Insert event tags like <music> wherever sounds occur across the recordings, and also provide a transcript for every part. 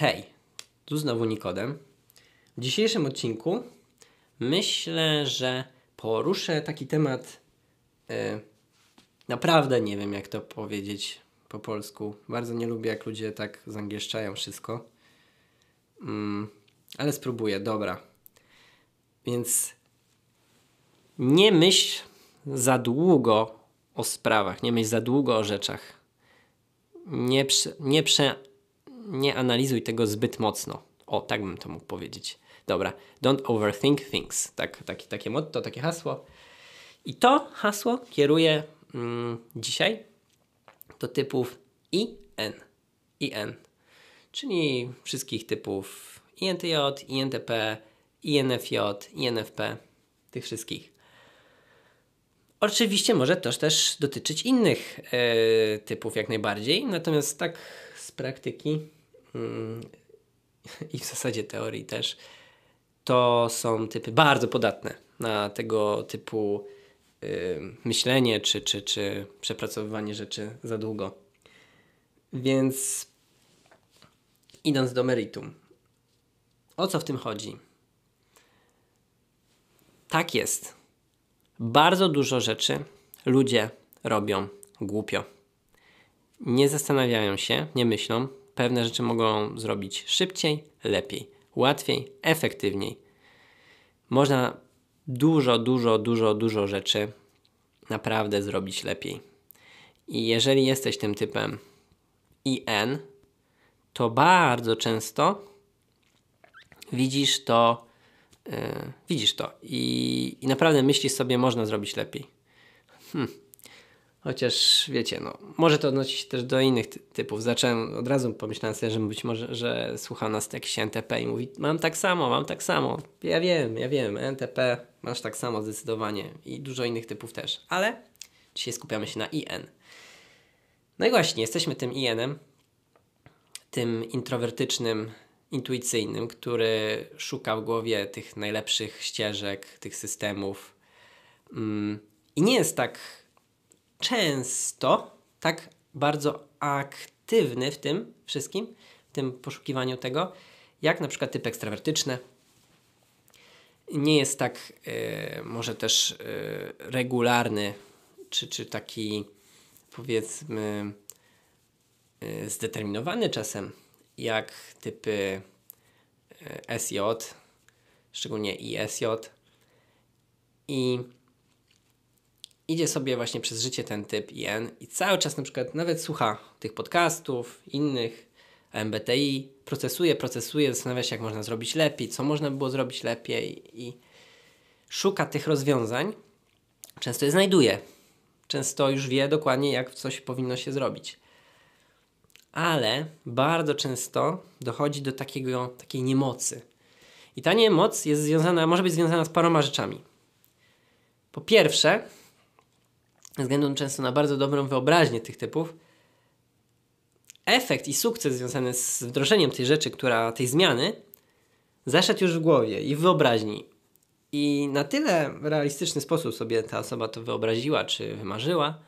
Hej, tu znowu Nikodem. W dzisiejszym odcinku myślę, że poruszę taki temat. e, naprawdę nie wiem, jak to powiedzieć po polsku. Bardzo nie lubię, jak ludzie tak zangieszczają wszystko. Mm, ale spróbuję, dobra. Więc nie myśl za długo o sprawach, nie myśl za długo o rzeczach. Nie, prze, nie, prze, nie analizuj tego zbyt mocno. O, tak bym to mógł powiedzieć. Dobra, don't overthink things. Tak, taki, takie motto, takie hasło. I to hasło kieruję mm, dzisiaj do typów IN. IN. Czyli wszystkich typów INTJ, INTP, INFJ, INFP. Tych wszystkich. Oczywiście może to też dotyczyć innych e, typów jak najbardziej, natomiast tak praktyki mm, <laughs> i w zasadzie teorii też, to są typy bardzo podatne na tego typu y, myślenie czy, czy, czy przepracowywanie rzeczy za długo. Więc idąc do meritum, o co w tym chodzi? Tak jest. Bardzo dużo rzeczy ludzie robią głupio. Nie zastanawiają się, nie myślą. Pewne rzeczy mogą zrobić szybciej, lepiej, łatwiej, efektywniej. Można dużo, dużo, dużo, dużo rzeczy naprawdę zrobić lepiej. I jeżeli jesteś tym typem IN, to bardzo często widzisz to, yy, widzisz to i, i naprawdę myślisz sobie, można zrobić lepiej. Hmm. Chociaż wiecie, no, może to odnosi się też do innych ty typów. Zacząłem od razu pomyślałem sobie, że być może, że słucha nas jakiś NTP i mówi, mam tak samo, mam tak samo. Ja wiem, ja wiem, NTP masz tak samo zdecydowanie i dużo innych typów też. Ale dzisiaj skupiamy się na IN. No i właśnie, jesteśmy tym IN-em, tym introwertycznym, intuicyjnym, który szuka w głowie tych najlepszych ścieżek, tych systemów. Mm, I nie jest tak często tak bardzo aktywny w tym wszystkim, w tym poszukiwaniu tego, jak na przykład typ ekstrawertyczny. Nie jest tak y, może też y, regularny, czy, czy taki powiedzmy y, zdeterminowany czasem, jak typy SJ, szczególnie ISJ. I idzie sobie właśnie przez życie ten typ IN i cały czas na przykład nawet słucha tych podcastów, innych MBTI, procesuje, procesuje, zastanawia się, jak można zrobić lepiej, co można by było zrobić lepiej i szuka tych rozwiązań. Często je znajduje. Często już wie dokładnie, jak coś powinno się zrobić. Ale bardzo często dochodzi do takiego, takiej niemocy. I ta niemoc jest związana, może być związana z paroma rzeczami. Po pierwsze, ze względu często na bardzo dobrą wyobraźnię tych typów, efekt i sukces związany z wdrożeniem tej rzeczy, która, tej zmiany, zaszedł już w głowie i w wyobraźni. I na tyle realistyczny sposób sobie ta osoba to wyobraziła czy wymarzyła,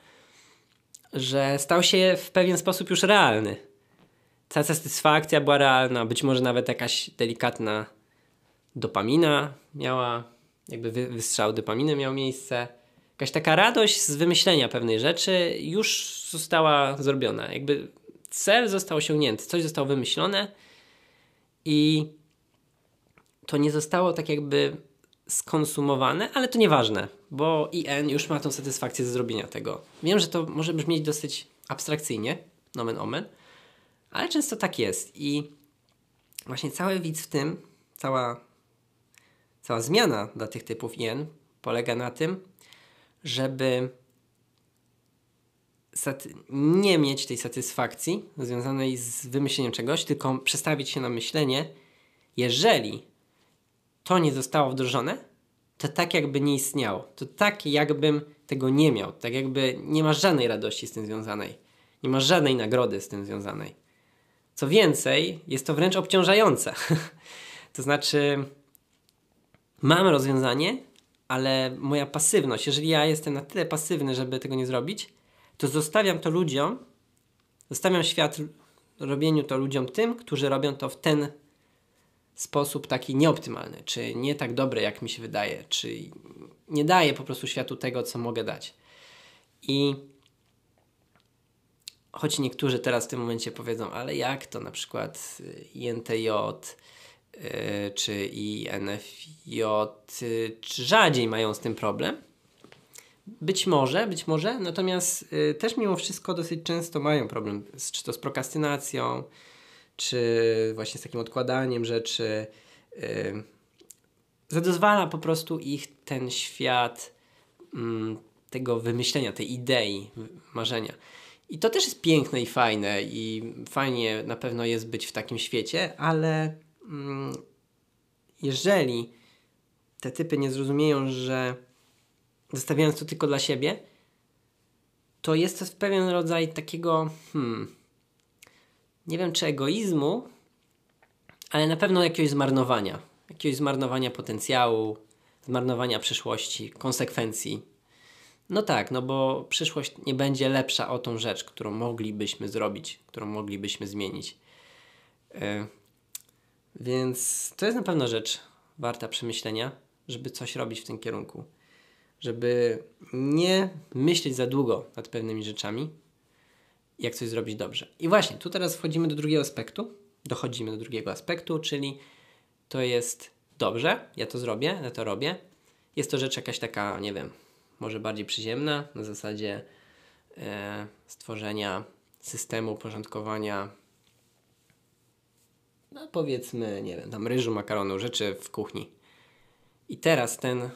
że stał się w pewien sposób już realny. Ta satysfakcja była realna, być może nawet jakaś delikatna dopamina miała, jakby wystrzał dopaminy miał miejsce jakaś taka radość z wymyślenia pewnej rzeczy już została zrobiona. Jakby cel został osiągnięty, coś zostało wymyślone i to nie zostało tak jakby skonsumowane, ale to nieważne, bo IN już ma tą satysfakcję ze zrobienia tego. Wiem, że to może brzmieć dosyć abstrakcyjnie, nomen omen, ale często tak jest i właśnie cały widz w tym, cała, cała zmiana dla tych typów IN polega na tym, żeby nie mieć tej satysfakcji związanej z wymyśleniem czegoś, tylko przestawić się na myślenie, jeżeli to nie zostało wdrożone, to tak jakby nie istniało. To tak jakbym tego nie miał. Tak jakby nie ma żadnej radości z tym związanej. Nie ma żadnej nagrody z tym związanej. Co więcej, jest to wręcz obciążające. <laughs> to znaczy, mam rozwiązanie, ale moja pasywność, jeżeli ja jestem na tyle pasywny, żeby tego nie zrobić, to zostawiam to ludziom, zostawiam świat, robieniu to ludziom tym, którzy robią to w ten sposób taki nieoptymalny, czy nie tak dobry, jak mi się wydaje, czy nie daje po prostu światu tego, co mogę dać. I choć niektórzy teraz w tym momencie powiedzą, ale jak to na przykład INTJ y, y, czy rzadziej mają z tym problem? Być może, być może, natomiast y, też mimo wszystko dosyć często mają problem, z, czy to z prokrastynacją, czy właśnie z takim odkładaniem rzeczy. Yy, zadozwala po prostu ich ten świat mm, tego wymyślenia, tej idei, marzenia. I to też jest piękne i fajne, i fajnie na pewno jest być w takim świecie, ale jeżeli te typy nie zrozumieją, że zostawiając to tylko dla siebie, to jest to pewien rodzaj takiego, hmm, nie wiem czy egoizmu, ale na pewno jakiegoś zmarnowania. Jakiegoś zmarnowania potencjału, zmarnowania przyszłości, konsekwencji. No tak, no bo przyszłość nie będzie lepsza o tą rzecz, którą moglibyśmy zrobić, którą moglibyśmy zmienić. Yy. Więc to jest na pewno rzecz warta przemyślenia, żeby coś robić w tym kierunku. Żeby nie myśleć za długo nad pewnymi rzeczami, jak coś zrobić dobrze. I właśnie, tu teraz wchodzimy do drugiego aspektu, dochodzimy do drugiego aspektu, czyli to jest dobrze, ja to zrobię, ja to robię. Jest to rzecz jakaś taka, nie wiem, może bardziej przyziemna, na zasadzie e, stworzenia systemu porządkowania, no powiedzmy, nie wiem, tam ryżu, makaronu, rzeczy w kuchni. I teraz ten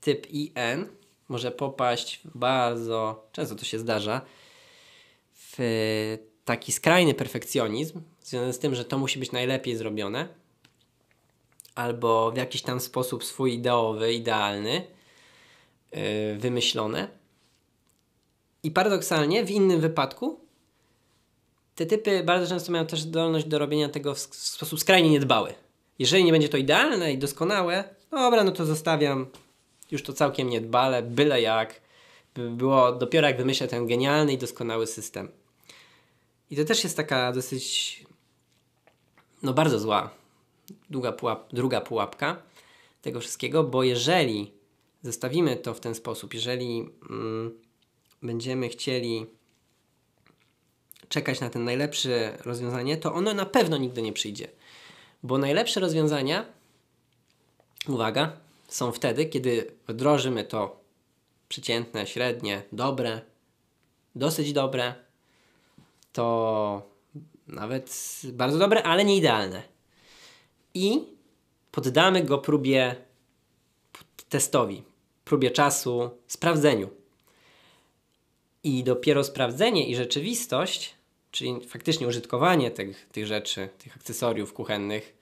typ IN może popaść w bardzo, często to się zdarza, w taki skrajny perfekcjonizm, związany z tym, że to musi być najlepiej zrobione, albo w jakiś tam sposób swój ideowy, idealny, yy, wymyślone. I paradoksalnie w innym wypadku te typy bardzo często mają też zdolność do robienia tego w, sposób skrajnie niedbały. Jeżeli nie będzie to idealne i doskonałe, dobra, no to zostawiam już to całkiem niedbale, byle jak. Było dopiero jak wymyślę ten genialny i doskonały system. I to też jest taka dosyć, no bardzo zła, długa pułap, druga pułapka tego wszystkiego, bo jeżeli zostawimy to w ten sposób, jeżeli mm, będziemy chcieli czekać na ten najlepsze rozwiązanie, to ono na pewno nigdy nie przyjdzie. Bo najlepsze rozwiązania, uwaga, są wtedy, kiedy wdrożymy to przeciętne, średnie, dobre, dosyć dobre, to nawet bardzo dobre, ale nie idealne. I poddamy go próbie testowi, próbie czasu, sprawdzeniu. I dopiero sprawdzenie i rzeczywistość, czyli faktycznie użytkowanie tych, tych rzeczy, tych akcesoriów kuchennych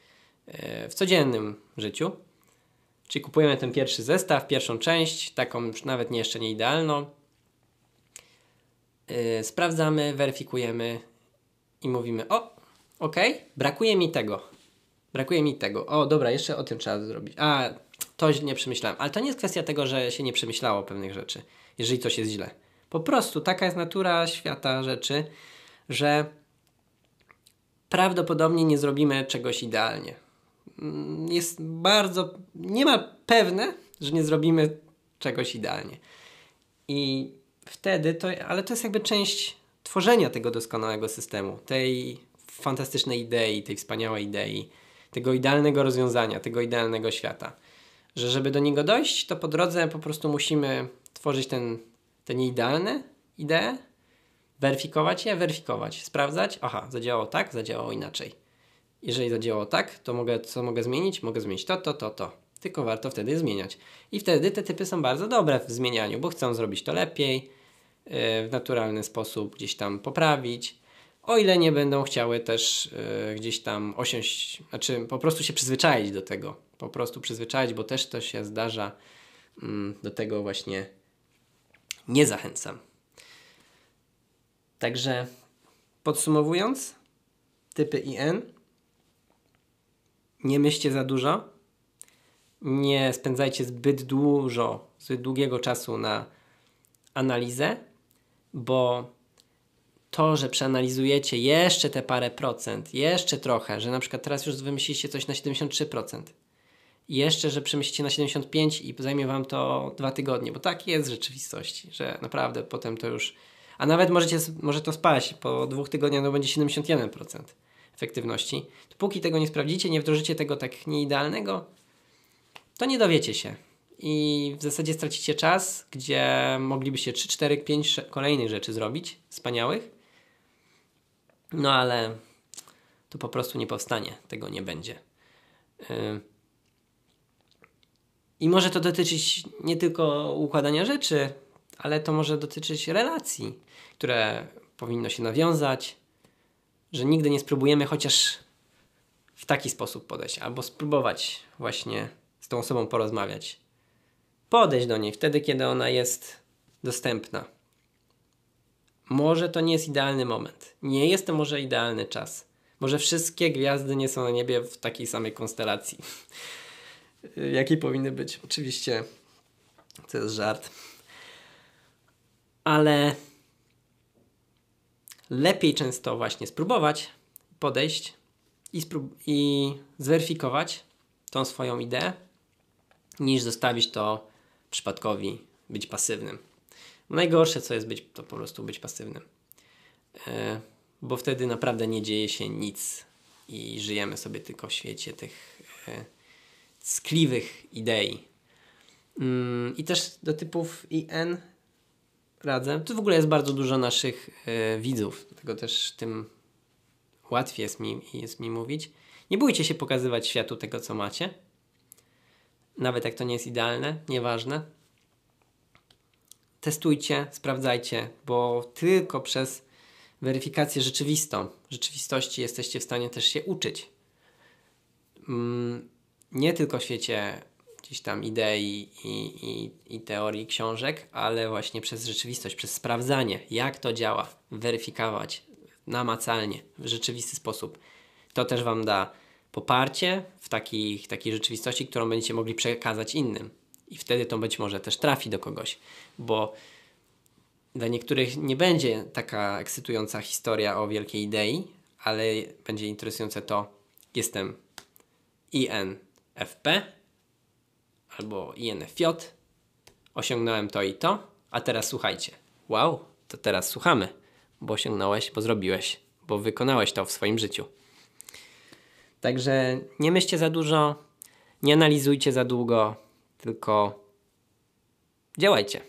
e, w codziennym życiu, Czyli kupujemy ten pierwszy zestaw, pierwszą część, taką nawet nie jeszcze nie idealną. Yy, sprawdzamy, weryfikujemy i mówimy: O, ok, brakuje mi tego. Brakuje mi tego. O, dobra, jeszcze o tym trzeba zrobić. A, to nie przemyślałem. Ale to nie jest kwestia tego, że się nie przemyślało pewnych rzeczy, jeżeli coś jest źle. Po prostu taka jest natura świata rzeczy, że prawdopodobnie nie zrobimy czegoś idealnie. Mm, jest bardzo, nie ma pewne, że nie zrobimy czegoś idealnie. I wtedy to, ale to jest jakby część tworzenia tego doskonałego systemu, tej fantastycznej idei, tej wspaniałej idei, tego idealnego rozwiązania, tego idealnego świata. Że żeby do niego dojść, to po drodze po prostu musimy tworzyć ten, te nieidealne idee, weryfikować je, weryfikować, sprawdzać, aha, zadziałało tak, zadziałało inaczej jeżeli zadziałało tak, to mogę, co mogę zmienić? Mogę zmienić to, to, to, to. Tylko warto wtedy zmieniać. I wtedy te typy są bardzo dobre w zmienianiu, bo chcą zrobić to lepiej, yy, w naturalny sposób gdzieś tam poprawić. O ile nie będą chciały też yy, gdzieś tam osiąść, znaczy po prostu się przyzwyczaić do tego. Po prostu przyzwyczaić, bo też to się zdarza. Yy, do tego właśnie nie zachęcam. Także podsumowując, typy IN nie myślcie za dużo, nie spędzajcie zbyt dużo, zbyt długiego czasu na analizę, bo to, że przeanalizujecie jeszcze te parę procent, jeszcze trochę, że na przykład teraz już wymyślicie coś na 73%, jeszcze, że przemyślicie na 75 i zajmie Wam to dwa tygodnie, bo tak jest w rzeczywistości, że naprawdę potem to już, a nawet możecie, może to spać, po dwóch tygodniach to będzie 71% efektywności. Dopóki tego nie sprawdzicie, nie wdrożycie tego tak nieidealnego, to nie dowiecie się. I w zasadzie stracicie czas, gdzie moglibyście 3, 4, 5 kolejnych rzeczy zrobić, wspaniałych, no ale to po prostu nie powstanie, tego nie będzie. Yy. I może to dotyczyć nie tylko układania rzeczy, ale to może dotyczyć relacji, które powinno się nawiązać, że nigdy nie spróbujemy chociaż w taki sposób podejść, albo spróbować właśnie z tą osobą porozmawiać. Podejść do niej wtedy, kiedy ona jest dostępna. Może to nie jest idealny moment. Nie jest to może idealny czas. Może wszystkie gwiazdy nie są na niebie w takiej samej konstelacji. Jakiej powinny być? Oczywiście to jest żart. Ale lepiej często właśnie spróbować, podejść i, sprób- i zweryfikować tą swoją ideę, niż zostawić to przypadkowi, być pasywnym. Najgorsze, co jest być, to po prostu być pasywnym. E, bo wtedy naprawdę nie dzieje się nic i żyjemy sobie tylko w świecie tych e, skliwych idei. Mm, I też do typów IN radzę. Tu w ogóle jest bardzo dużo naszych e, widzów, dlatego też tym łatwiej jest mi, jest mi mówić. Nie bójcie się pokazywać światu tego, co macie. Nawet jak to nie jest idealne, nieważne. Testujcie, sprawdzajcie, bo tylko przez weryfikację rzeczywistą, rzeczywistości jesteście w stanie też się uczyć. Mm, nie tylko w świecie gdzieś tam idei i, i, i teorii książek, ale właśnie przez rzeczywistość, przez sprawdzanie, jak to działa, weryfikować namacalnie, w rzeczywisty sposób. To też Wam da poparcie w takich, takiej rzeczywistości, którą będziecie mogli przekazać innym. I wtedy to być może też trafi do kogoś, bo dla niektórych nie będzie taka ekscytująca historia o wielkiej idei, ale będzie interesujące to, jestem INFP, albo INFJ, osiągnąłem to i to, a teraz słuchajcie. Wow, to teraz słuchamy, bo osiągnąłeś, bo zrobiłeś, bo wykonałeś to w swoim życiu. Także nie myślcie za dużo, nie analizujcie za długo, tylko działajcie.